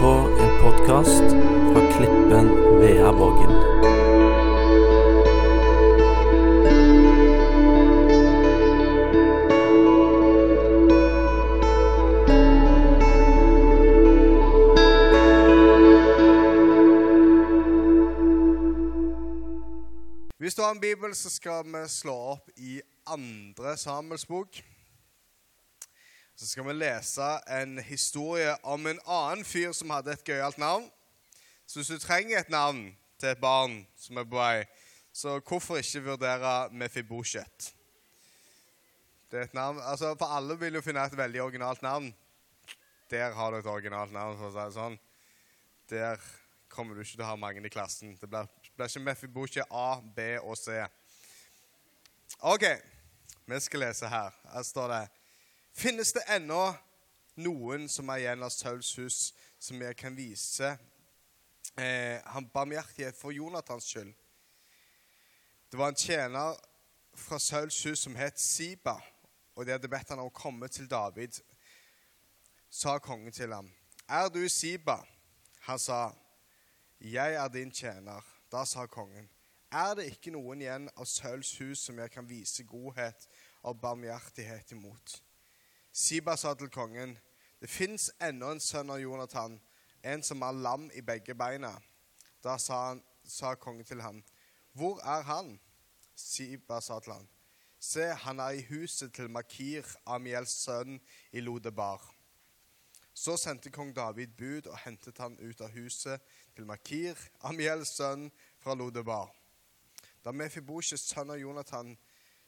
på en podkast fra Klippen Veavågen. Hvis du har en bibel, så skal vi slå opp i andre Samuels bok. Så skal vi lese en historie om en annen fyr som hadde et gøyalt navn. Så hvis du trenger et navn til et barn som er på vei, så hvorfor ikke vurdere Mefibosjet? Det er et navn, altså For alle vil jo finne et veldig originalt navn. Der har du et originalt navn, for å si det sånn. Der kommer du ikke til å ha mange i klassen. Det blir, blir ikke Mefibosjet A, B og C. OK, vi skal lese her. Her står det Finnes det ennå noen som er igjen av Sauls hus, som jeg kan vise eh, han barmhjertighet for Jonathans skyld? Det var en tjener fra Sauls hus som het Siba, og de hadde bedt han om å komme til David. Sa kongen til ham, Er du Siba? Han sa, Jeg er din tjener. Da sa kongen, Er det ikke noen igjen av Sauls hus som jeg kan vise godhet og barmhjertighet imot? Siba sa til kongen, Det fins ennå en sønn av Jonathan, en som har lam i begge beina. Da sa, han, sa kongen til ham, Hvor er han? Siba sa til ham, Se, han er i huset til Makir, Amiels sønn, i Lodebar. Så sendte kong David bud og hentet han ut av huset til Makir, Amiels sønn, fra Lodebar. Da Mefibosjes sønn av Jonathan,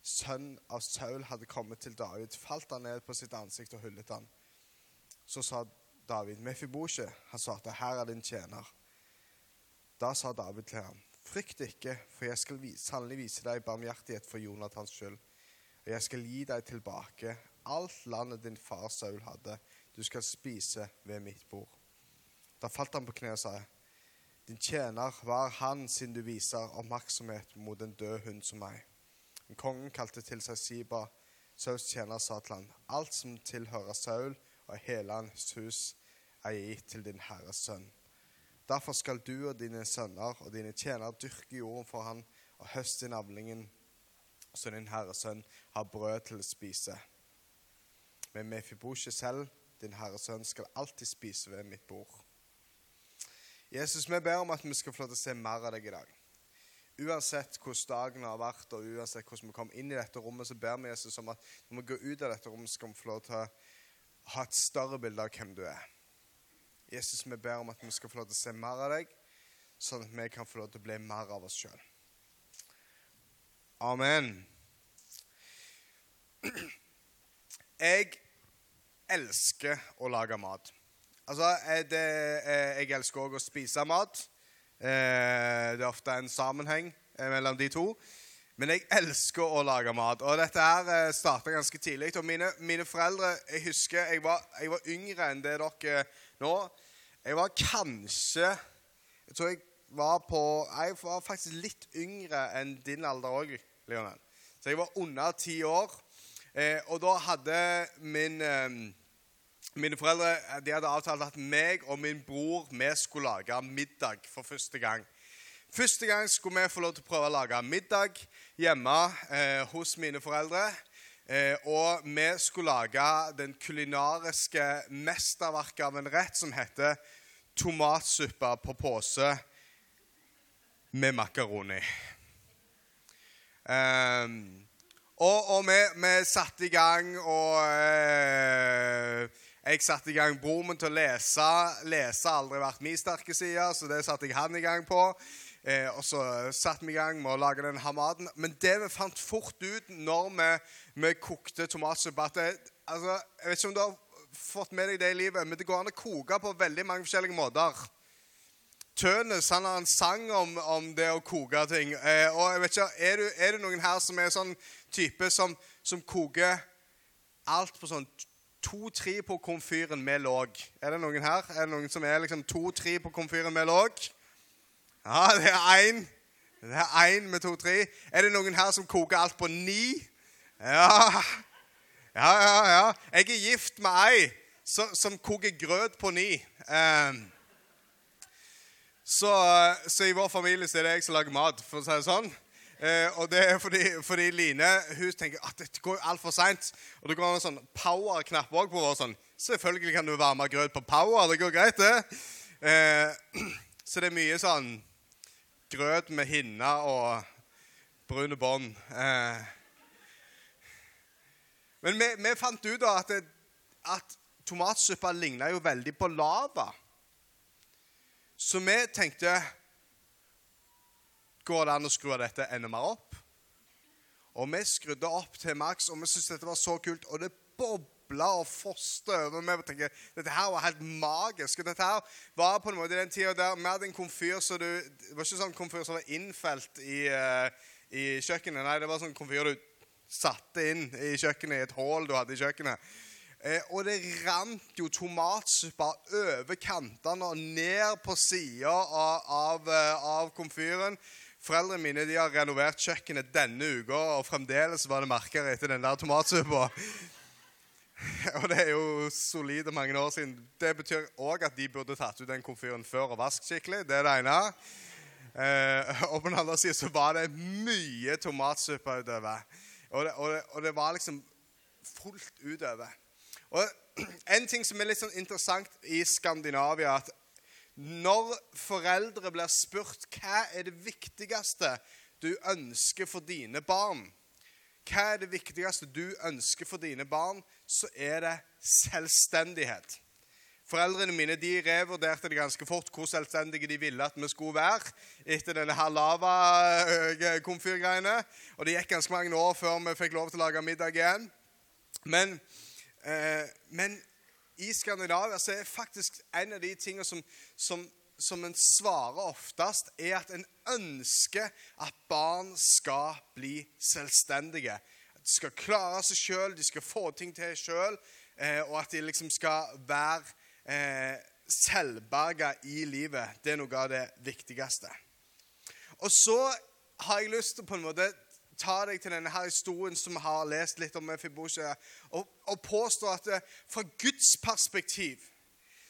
sønn av Saul, hadde kommet til David, falt han ned på sitt ansikt og hyllet han. Så sa David, Mefibosje, han svarte, her er din tjener. Da sa David til ham, frykt ikke, for jeg skal sannelig vise deg barmhjertighet for Jonathans skyld, og jeg skal gi deg tilbake alt landet din far Saul hadde. Du skal spise ved mitt bord. Da falt han på kne og sa, din tjener var han siden du viser oppmerksomhet mot en død hund som meg. Men kongen kalte til seg Siba. Sauls tjener sa til han, alt som tilhører Saul og hele hans hus, er gitt til din herres sønn. Derfor skal du og dine sønner og dine tjenere dyrke jorden for han og høste navlingen, så din herres sønn har brød til å spise. Men Mefibosje selv, din herres sønn, skal alltid spise ved mitt bord. Jesus, vi ber om at vi skal få lov til å se mer av deg i dag. Uansett hvordan dagen har vært, og uansett hvordan vi kom inn i dette rommet, så ber vi Jesus om at når vi går ut av dette rommet, skal vi få lov til å ha et større bilde av hvem du er. Jesus, vi ber om at vi skal få lov til å se mer av deg, sånn at vi kan få lov til å bli mer av oss sjøl. Amen. Jeg elsker å lage mat. Altså, det, jeg elsker òg å spise mat. Det er ofte en sammenheng mellom de to. Men jeg elsker å lage mat. Og dette her starta ganske tidlig. Og mine, mine, foreldre Jeg husker jeg var, jeg var yngre enn det dere nå. Jeg var kanskje Jeg tror jeg var på Jeg var faktisk litt yngre enn din alder òg, Leonel. Så jeg var under ti år. Eh, og da hadde min eh, Mine foreldre de hadde avtalt at meg og min bror vi skulle lage middag for første gang. Første gang skulle vi få lov til å prøve å lage middag hjemme eh, hos mine foreldre. Eh, og vi skulle lage den kulinariske mesterverket av en rett som heter tomatsuppe på pose med makaroni. Eh, og, og vi, vi, satte i gang, og eh, jeg satte i gang broren min til å lese. Lese har aldri vært min sterke side, så det satte jeg han i gang på. Eh, og så satte vi i gang med å lage den hamaden. Men det vi fant fort ut når vi, vi kokte tomatsuppe at det, altså, Jeg vet ikke om du har fått med deg det i livet, men det går an å koke på veldig mange forskjellige måter. Tønes han har en sang om, om det å koke ting. Eh, og jeg vet ikke, er, du, er, det noen her som er sånn type som, som koker alt på sånn to-tre på komfyren med låg? Er det noen her? Er det noen som er liksom to-tre på komfyren med låg? Ja, det er én. Det er én med to-tre. Er det noen her som koker alt på ni? Ja. Ja, ja, ja. Jeg er gift med ei som, som koker grøt på ni. Um, Så, så i vår familie så er det jeg som lager mat, for å si det sånn. Eh, og det er fordi, fordi Line hun tenker at dette går altfor seint. Og det går en sånn power-knapp òg på vår. sånn, Selvfølgelig kan du varme grøt på power. Det går greit, det. Eh, så det er mye sånn grøt med hinner og brune bånd. Eh. Men vi, vi, fant ut da at, det, at tomatsuppa ligna jo veldig på lava. Så vi tenkte Går det an å skru dette enda mer opp? Og vi skrudde opp til maks, og vi syntes dette var så kult. Og det bobla og foste over. Vi tenkte, Dette her var helt magisk. og Dette her var på en måte den tida der vi hadde en komfyr så du, Det var ikke sånn komfyr som var innfelt i, uh, i kjøkkenet. Nei, det var sånn komfyr du satte inn i kjøkkenet, i et hull du hadde i kjøkkenet. Eh, og det rant jo tomatsuppe over kantene og ned på sida av, av, eh, av, komfyren. Foreldrene mine de har renovert kjøkkenet denne uka, og fremdeles var det merker etter den der tomatsuppa. Og det er jo solide mange år siden. Det betyr òg at de burde tatt ut den komfyren før og vasket skikkelig. Det er det ene. Eh, og på den andre siden så var det mye tomatsuppe utover. Og det, og, det, og det var liksom fullt utover. Og En ting som er litt sånn interessant i Skandinavia, at når foreldre blir spurt hva er det viktigste du ønsker for dine barn, hva er det viktigste du ønsker for dine barn, så er det selvstendighet. Foreldrene mine de revurderte det ganske fort hvor selvstendige de ville at vi skulle være etter denne her lava-komfyrgreiene. Og det gikk ganske mange år før vi fikk lov til å lage middag igjen. Men Eh, men i Skandinavia så er faktisk en av de tingene som, som, som en svarer oftest, er at en ønsker at barn skal bli selvstendige. At de skal klare seg sjøl, de skal få ting til sjøl, eh, og at de liksom skal være eh, selvberga i livet. Det er noe av det viktigste. Og så har jeg lyst til på en måte ta deg til denne her historien som vi har lest litt om Mefibosje, og, og påstå at det, eh, fra Guds perspektiv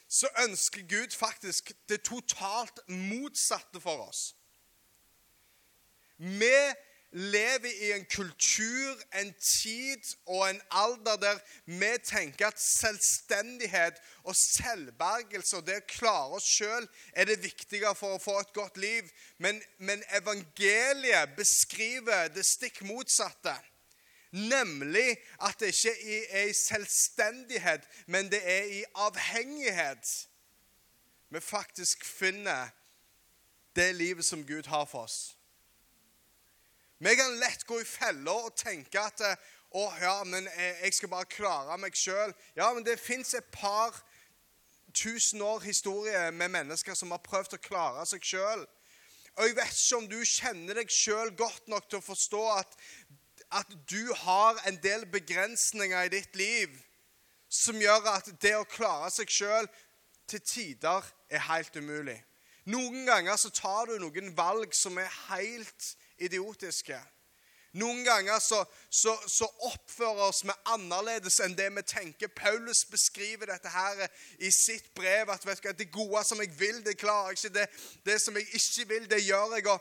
så ønsker Gud faktisk det totalt motsatte for oss. Vi lever i en kultur, en tid og en alder der vi tenker at selvstendighet og selvbergelse og det å klare oss sjøl er det viktige for å få et godt liv. Men, men evangeliet beskriver det stikk motsatte. Nemlig at det ikke er i selvstendighet, men det er i avhengighet vi faktisk finner det livet som Gud har for oss. Vi kan lett gå i fella og tenke at å ja, men jeg skal bare klare meg sjøl. Ja, men det fins et par tusen år historie med mennesker som har prøvd å klare seg sjøl. Og jeg vet ikke om du kjenner deg sjøl godt nok til å forstå at, at du har en del begrensninger i ditt liv som gjør at det å klare seg sjøl til tider er helt umulig. Noen ganger så tar du noen valg som er helt idiotiske. Noen ganger så, så, så oppfører oss vi annerledes enn det vi tenker. Paulus beskriver dette her i sitt brev. at vet du, Det gode som jeg vil, det klarer jeg ikke. Det, det som jeg ikke vil, det gjør jeg. Og,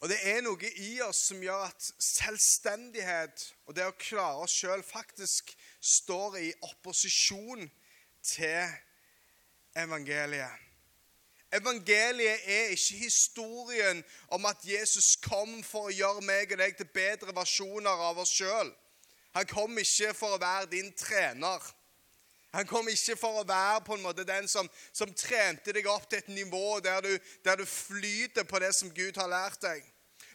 og det er noe i oss som gjør at selvstendighet og det å klare oss sjøl faktisk står i opposisjon til evangeliet. Evangeliet er ikke historien om at Jesus kom for å gjøre meg og deg til bedre versjoner av oss sjøl. Han kom ikke for å være din trener. Han kom ikke for å være på en måte den som, som trente deg opp til et nivå der du, der du, flyter på det som Gud har lært deg.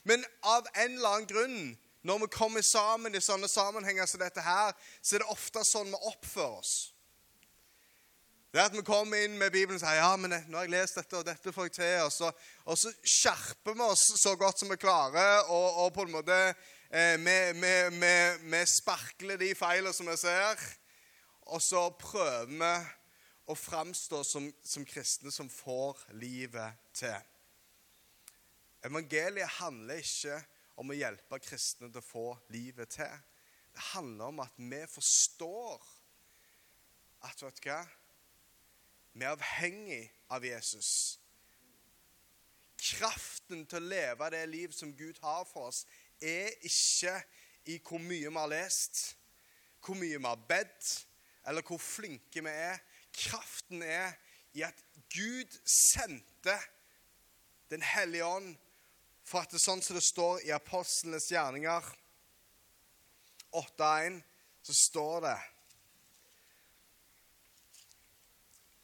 Men av en eller annen grunn, når vi kommer sammen i sånne sammenhenger som dette her, så er det ofte sånn vi oppfører oss. Det er at vi kommer inn med Bibelen og sier ja, men nå har jeg lest dette, og dette får jeg til. Og så, og så skjerper vi oss så godt som vi klarer, og, og på en måte eh, vi, sparkler de feilene som vi ser. Og så prøver vi å framstå som, som kristne som får livet til. Evangeliet handler ikke om å hjelpe kristne til å få livet til. Det handler om at vi forstår at vet du hva? Vi er avhengig av Jesus. Kraften til å leve det liv som Gud har for oss, er ikke i hvor mye vi har lest, hvor mye vi har bedt, eller hvor flinke vi er. Kraften er i at Gud sendte Den hellige ånd for at det er sånn som det står i apostlenes gjerninger 8.1, så står det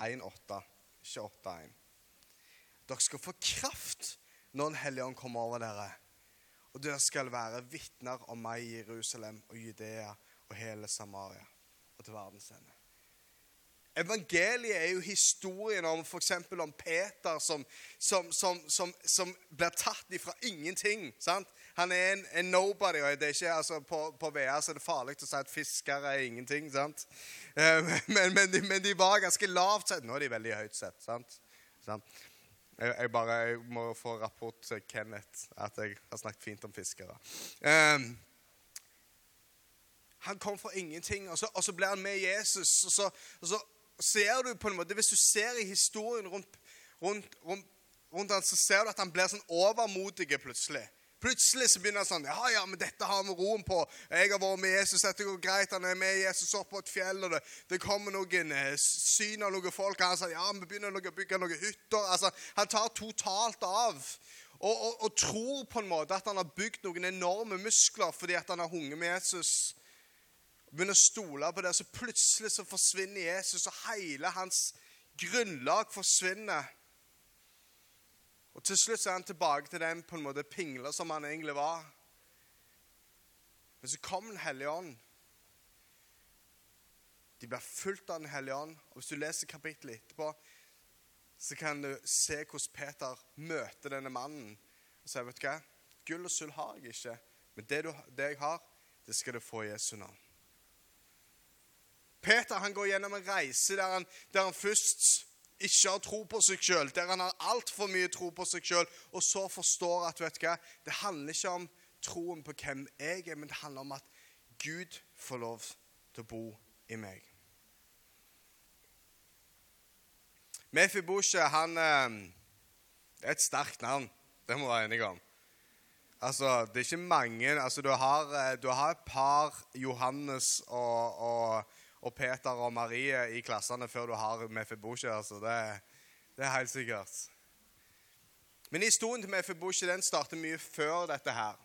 1.8, ikke 8.1. Dere skal få kraft når Den hellige ånd kommer over dere. Og dere skal være vitner om meg i Jerusalem og Judea og hele Samaria og til verdens ende. Evangeliet er jo historien om f.eks. om Peter som, som, som, som, blir tatt ifra ingenting. sant? Han er en, en nobody. og det er ikke, altså På, på VR så er det farlig å si at fiskere er ingenting. sant? Eh, men, men, de, men, de, var ganske lavt sett. Nå er de veldig høyt sett. sant? Jeg, jeg, bare jeg må få rapport til Kenneth at jeg har snakket fint om fiskere. Um, han kom fra ingenting, og så, og så ble han med Jesus. Og så, og så, ser du på en måte, Hvis du ser i historien rundt, rundt, rundt, rundt han, så ser du at han blir sånn overmodig plutselig. Plutselig så begynner han sånn Ja, ja, men dette har vi roen på. Jeg har vært med Jesus. Dette går greit. Han er med Jesus opp på et fjell, og det, det kommer noen eh, syn av noen folk. Og han sier ja, vi begynner å bygge noen hytter. Altså, Han tar totalt av. Og, og, og, tror på en måte at han har bygd noen enorme muskler fordi at han har hunget med Jesus begynner å stole på det, så plutselig så forsvinner Jesus, og hele hans grunnlag forsvinner. Og Til slutt så er han tilbake til den på en måte pingler som han egentlig var. Men så kom Den hellige ånd. De blir fulgt av Den hellige ånd. Og Hvis du leser kapittelet etterpå, så kan du se hvordan Peter møter denne mannen og sier, 'Vet du hva? Gull og sølv har jeg ikke, men det, du, det jeg har, det skal du få i Jesu navn.' Peter han går gjennom en reise der han, der han først ikke har tro på seg sjøl, der han har altfor mye tro på seg sjøl, og så forstår at vet du hva, det handler ikke om troen på hvem jeg er, men det handler om at Gud får lov til å bo i meg. Mefibosje, han Det er et sterkt navn. Det må vi være enige om. Altså, Det er ikke mange altså, Du har, eh, du har et par Johannes og, og og Peter og Marie i klassene før du har Mefibosje. Altså. Det, det, er helt sikkert. Men historien til Mefibosje den starter mye før dette her.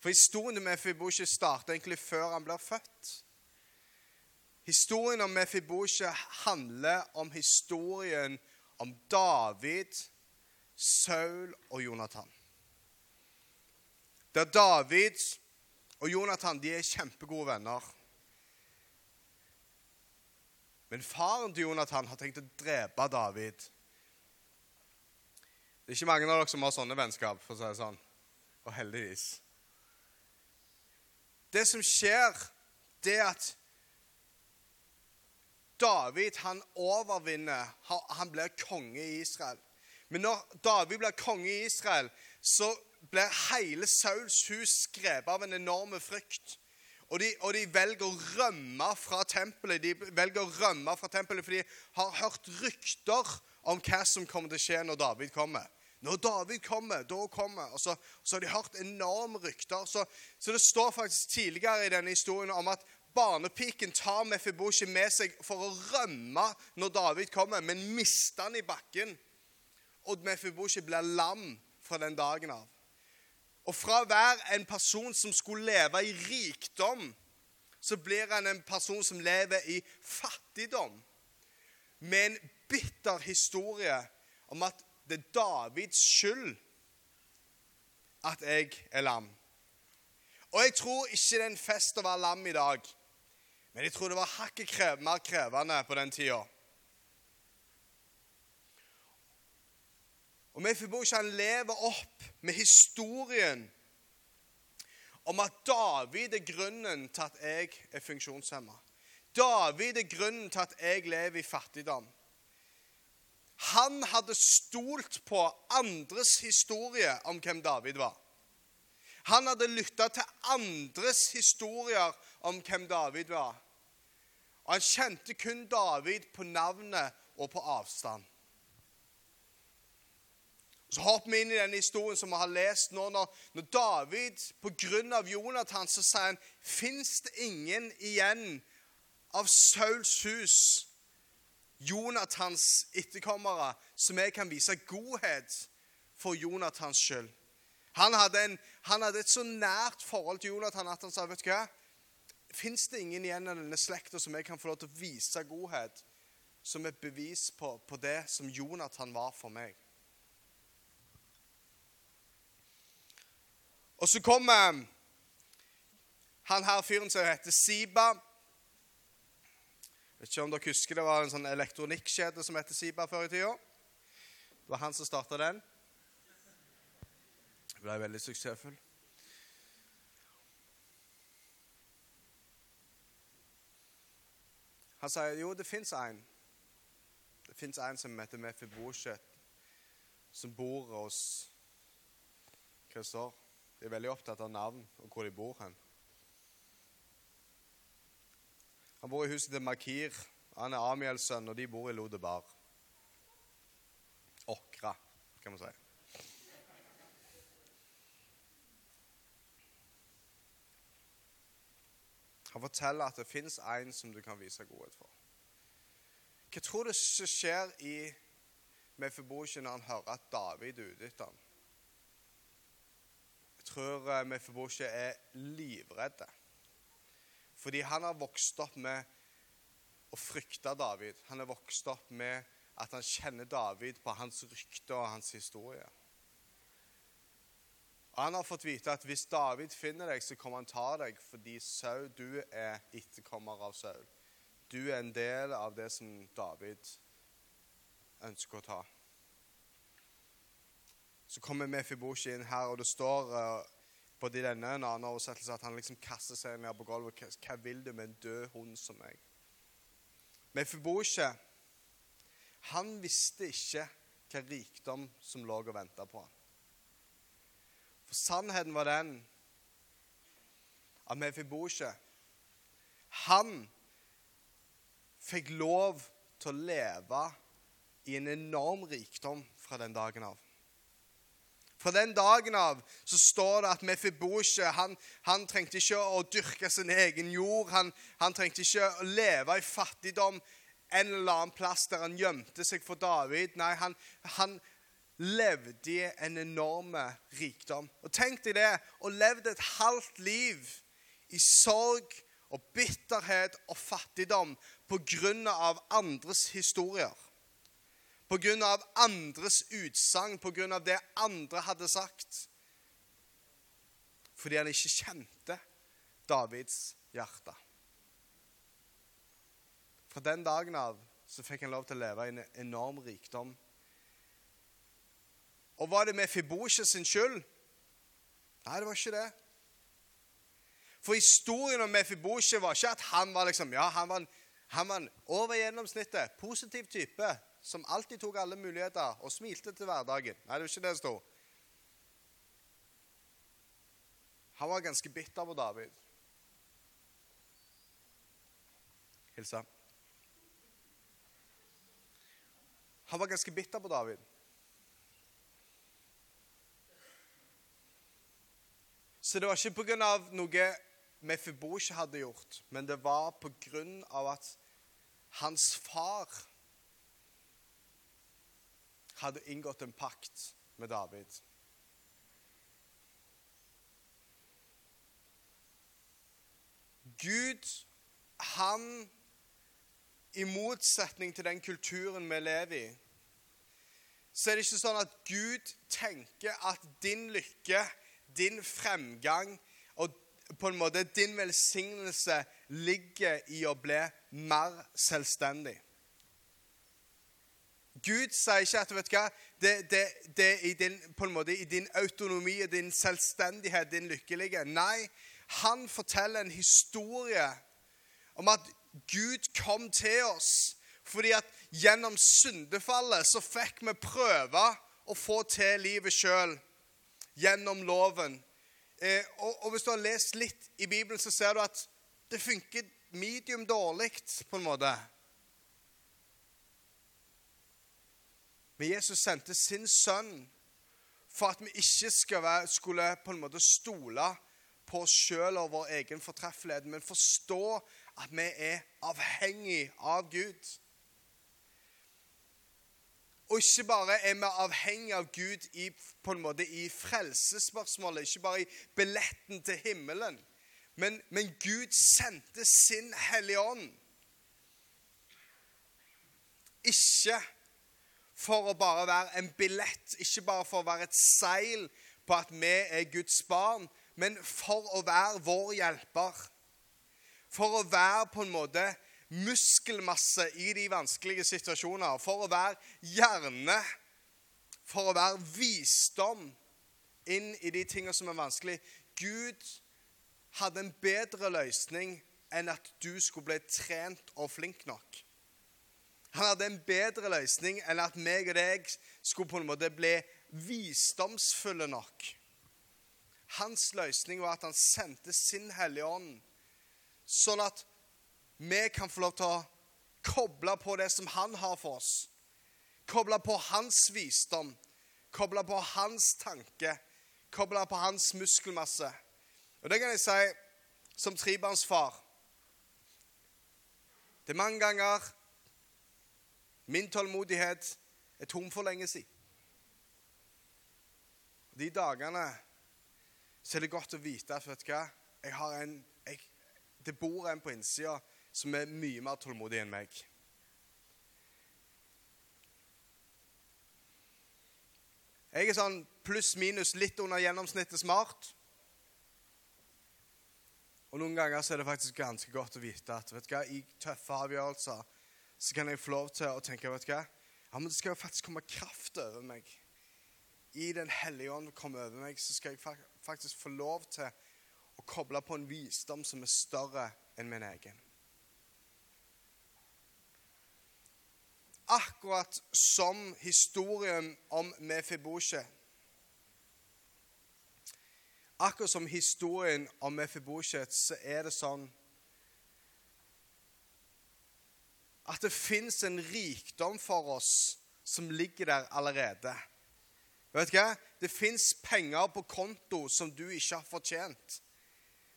For historien til Mefibosje starter egentlig før han blir født. Historien om Mefibosje handler om historien om David, Saul og Jonathan. Der David og Jonathan de er kjempegode venner. Men faren til Jonathan har tenkt å drepe David. Det er ikke mange av dere som har sånne vennskap, for å si det sånn. Og heldigvis. Det som skjer, det er at David han overvinner. Han blir konge i Israel. Men når David blir konge i Israel, så blir hele Sauls hus skrevet av en enorm frykt. Og de, og de, velger å rømme fra tempelet. De velger å rømme fra tempelet for de har hørt rykter om hva som kommer til å skje når David kommer. Når David kommer, da kommer Og så, så har de hørt enorme rykter. Så, så, det står faktisk tidligere i denne historien om at barnepiken tar Mefibosje med seg for å rømme når David kommer, men mister han i bakken. Og Mefibosje blir lam fra den dagen av. Og fra å være en person som skulle leve i rikdom, så blir han en person som lever i fattigdom. Med en bitter historie om at det er Davids skyld at jeg er lam. Og jeg tror ikke det er en fest å være lam i dag. Men jeg tror det var hakket mer krevende på den tida. Og Mefibosjan lever opp med historien om at David er grunnen til at jeg er funksjonshemma. David er grunnen til at jeg lever i fattigdom. Han hadde stolt på andres historie om hvem David var. Han hadde lytta til andres historier om hvem David var. Og han kjente kun David på navnet og på avstand. Så hopper vi inn i denne historien som vi har lest nå. Når, når David pga. Jonathan så sier han Fins det ingen igjen av Sauls hus, Jonathans etterkommere, som jeg kan vise godhet for Jonathans skyld? Han hadde, en, han hadde et så nært forhold til Jonathan at han sa vet du hva? Fins det ingen igjen av denne slekta som jeg kan få lov til å vise godhet som et bevis på, på det som Jonathan var for meg? Og så kommer han her fyren som heter Siba. Jeg vet ikke om dere husker det var en sånn elektronikkjede som heter Siba før i tida. Det var han som starta den. Det ble veldig suksessfull. Han sier jo, det fins en. Det fins en som heter Mefibosjet, som bor hos Hva de er veldig opptatt av navn og hvor de bor hen. Han bor i huset til Makir. Han er Amiels sønn, og de bor i Lodebar. Åkra, kan man si. Han forteller at det fins en som du kan vise godhet for. Hva tror du skjer i Mefibosje når han hører at David er ute etter ham? Tror eh, er livredde. Fordi han har vokst opp med å frykte David. Han har vokst opp med at han kjenner David på hans rykte og hans historie. Og Han har fått vite at hvis David finner deg, så kommer han ta deg fordi Saul, du er etterkommer av Saul. Du er en del av det som David ønsker å ta. Så kommer Mefiboshi inn her, og det står uh, både i denne en annen oversettelse at han liksom kaster seg ned på gulvet. Hva, vil du med en død hund som meg? Mefiboshi, han visste ikke hva rikdom som lå og venta på han. For sannheten var den at Mefiboshi, han fikk lov til å leve i en enorm rikdom fra den dagen av. Fra den dagen av så står det at Mefibosje han, han trengte ikke å dyrke sin egen jord. Han, han, trengte ikke å leve i fattigdom en eller annen plass der han gjemte seg for David. Nei, han, han levde i en enorm rikdom. Og Tenk deg det og levde et halvt liv i sorg og bitterhet og fattigdom på grunn av andres historier pga. andres utsagn, pga. det andre hadde sagt. Fordi han ikke kjente Davids hjerte. Fra den dagen av så fikk han lov til å leve i en enorm rikdom. Og var det med Fibosje sin skyld? Nei, det var ikke det. For historien om Mefibosje var ikke at han var liksom, ja, han var, han var over gjennomsnittet, positiv type som alltid tok alle muligheter og smilte til hverdagen. Nei, det er ikke det det sto. Han var ganske bitter på David. Hilsa. Han var ganske bitter på David. Så det var ikke pga. noe Mefibosje hadde gjort, men det var pga. at hans far hadde inngått en pakt med David. Gud, han I motsetning til den kulturen vi lever i, så er det ikke sånn at Gud tenker at din lykke, din fremgang og på en måte din velsignelse ligger i å bli mer selvstendig. Gud sier ikke at vet du hva, det, det, det er i din, på en måte, i din autonomi og din selvstendighet din lykkelige. Nei, han forteller en historie om at Gud kom til oss fordi at gjennom syndefallet så fikk vi prøve å få til livet sjøl gjennom loven. Eh, og, og, Hvis du har lest litt i Bibelen, så ser du at Det funker medium dårlig, på en måte. Men Jesus sendte sin sønn for at vi ikke være, skulle på en måte stole på oss sjøl og vår egen fortreffelighet, men forstå at vi er avhengig av Gud. Og ikke bare er vi avhengig av Gud i, på en måte i frelsesspørsmålet, ikke bare i billetten til himmelen, men, men Gud sendte sin Hellige Ånd. Ikke for å bare være en billett, ikke bare for å være et seil på at vi er Guds barn, men for å være vår hjelper. For å være på en måte muskelmasse i de vanskelige situasjoner. For å være hjerne. For å være visdom inn i de tingene som er vanskelig. Gud hadde en bedre løsning enn at du skulle bli trent og flink nok. Han hadde en bedre løsning enn at meg og deg skulle på en måte bli visdomsfulle nok. Hans løsning var at han sendte sin Hellige Ånd, sånn at vi kan få lov til å koble på det som han har for oss. Koble på hans visdom, koble på hans tanke, koble på hans muskelmasse. Og det kan jeg si som trebarnsfar. Det er mange ganger Min tålmodighet er tom for lenge siden. De dagene så er det godt å vite at vet du hva, jeg har en, jeg, det bor en på innsida som er mye mer tålmodig enn meg. Jeg er sånn pluss-minus litt under gjennomsnittet smart. Og noen ganger så er det faktisk ganske godt å vite at vet du hva, i tøffe avgjørelser så kan jeg få lov til å tenke vet du hva? Ja, men Det skal jo faktisk komme kraft over meg. I Den hellige ånd komme over meg, så skal jeg faktisk få lov til å koble på en visdom som er større enn min egen. Akkurat som historien om Mefibosje. Akkurat som historien om Mefibosjet, så er det sånn at det fins en rikdom for oss som ligger der allerede. Vet du hva? Det fins penger på konto som du ikke har fortjent.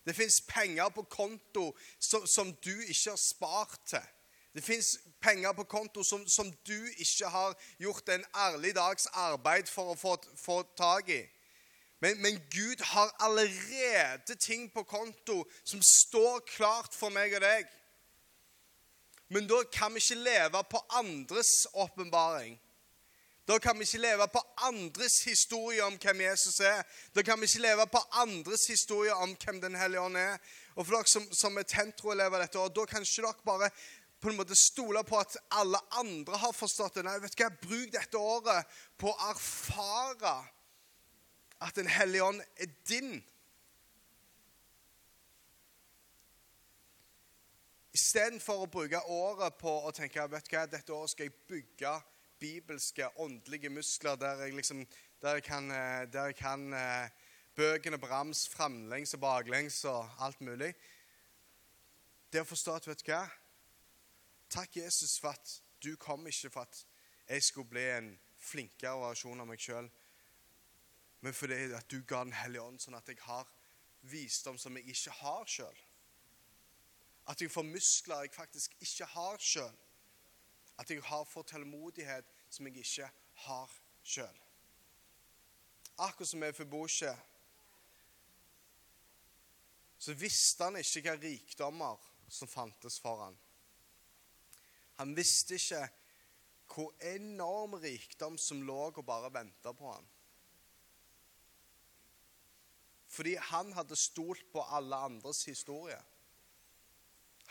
Det fins penger på konto som, som, du ikke har spart til. Det fins penger på konto som, som, du ikke har gjort en ærlig dags arbeid for å få, få tak i. Men, men, Gud har allerede ting på konto som står klart for meg og deg. Men da kan vi ikke leve på andres åpenbaring. Da kan vi ikke leve på andres historie om hvem Jesus er. Da kan vi ikke leve på andres historie om hvem Den hellige ånd er. Og for dere som, som er tentroelever dette året, da kan ikke dere bare på en måte stole på at alle andre har forstått det. Nei, vet du hva? Bruk dette året på å erfare at Den hellige ånd er din. Istedenfor å bruke året på å tenke vet du hva, dette året skal jeg bygge bibelske, åndelige muskler der jeg, liksom, der jeg kan, eh, der jeg kan eh, bøkene på rams framlengs og baklengs og alt mulig. Det å forstå at vet du hva Takk, Jesus, for at du kom ikke for at jeg skulle bli en flinkere versjon av meg sjøl, men fordi at du ga Den hellige ånd, sånn at jeg har visdom som jeg ikke har sjøl. At jeg får muskler jeg faktisk ikke har sjøl. At jeg har fått tålmodighet som jeg ikke har sjøl. Akkurat som med Fibosje, så visste han ikke hva rikdommer som fantes for han. Han visste ikke hvor enorm rikdom som lå og bare venta på han. Fordi han hadde stolt på alle andres historie.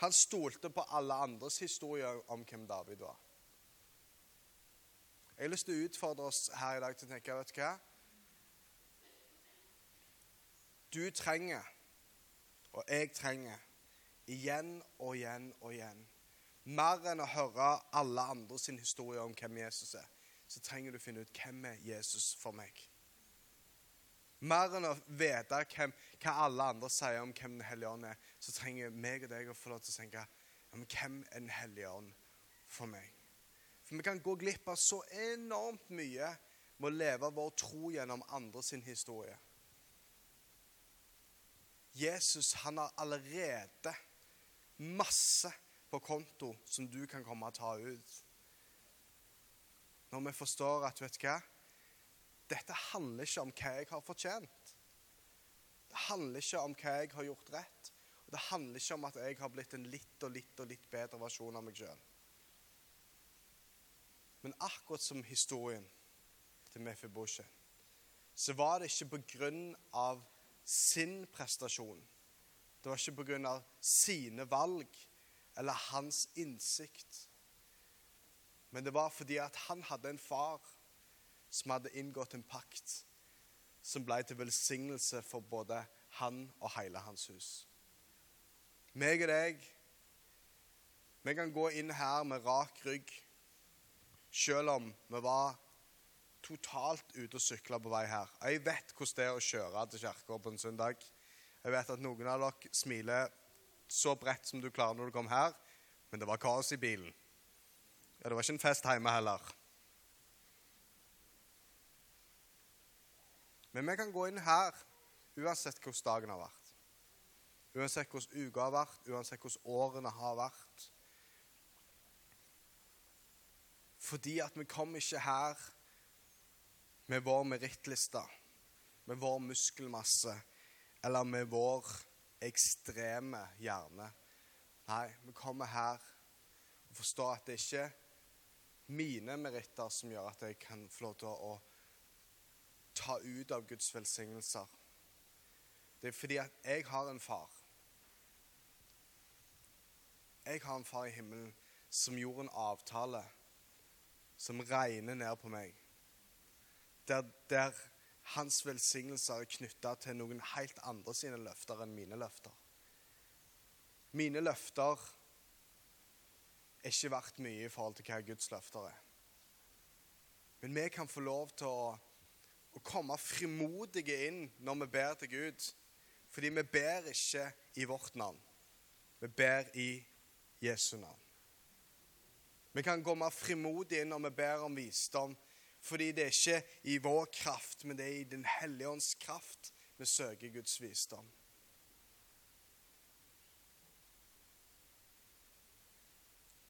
Han stolte på alle andres historier om hvem David var. Jeg har lyst til å utfordre oss her i dag til å tenke vet du hva? Du trenger, og jeg trenger, igjen og igjen og igjen Mer enn å høre alle andre sin historie om hvem Jesus er, så trenger du å finne ut hvem er Jesus for meg. Mer enn å vite hvem, hva alle andre sier om hvem Den hellige ånd er, så trenger meg og deg å få lov til å tenke men hvem er Den hellige ånd for meg? For vi kan gå glipp av så enormt mye med å leve vår tro gjennom andre sin historie. Jesus han har allerede masse på konto som du kan komme og ta ut. Når vi forstår at vet du hva? Dette handler ikke om hva jeg har fortjent. Det handler ikke om hva jeg har gjort rett. Og det handler ikke om at jeg har blitt en litt og litt og litt bedre versjon av meg sjøl. Men akkurat som historien til Mefiboshe, så var det ikke på grunn av sin prestasjon. Det var ikke på grunn av sine valg eller hans innsikt. Men det var fordi at han hadde en far som hadde inngått en pakt som ble til velsignelse for både han og hele hans hus. Meg og deg, vi kan gå inn her med rak rygg, selv om vi var totalt ute og sykla på vei her. Jeg vet hvordan det er å kjøre til kirka på en søndag. Jeg vet at noen av dere smiler så bredt som du klarer når du kom her, men det var kaos i bilen. Ja, det var ikke en fest hjemme heller. Men vi kan gå inn her uansett hvordan dagen har vært. Uansett hvordan uka har vært, uansett hvordan årene har vært. Fordi at vi kommer ikke her med vår merittliste, med vår muskelmasse eller med vår ekstreme hjerne. Nei, vi kommer her og forstår at det ikke er mine meritter som gjør at jeg kan få lov til å ta ut av Guds velsignelser. Det er fordi at jeg har en far. Jeg har en far i himmelen som gjorde en avtale som regner ned på meg. Der, der hans velsignelser er knytta til noen helt andre sine løfter enn mine løfter. Mine løfter er ikke verdt mye i forhold til hva Guds løfter er. Men vi kan få lov til å, å komme frimodige inn når vi ber til Gud. Fordi vi ber ikke i vårt navn. Vi ber i Jesu navn. Vi kan komme frimodig inn når vi ber om visdom fordi det er ikke i vår kraft, men det er i Den hellige ånds kraft vi søker Guds visdom.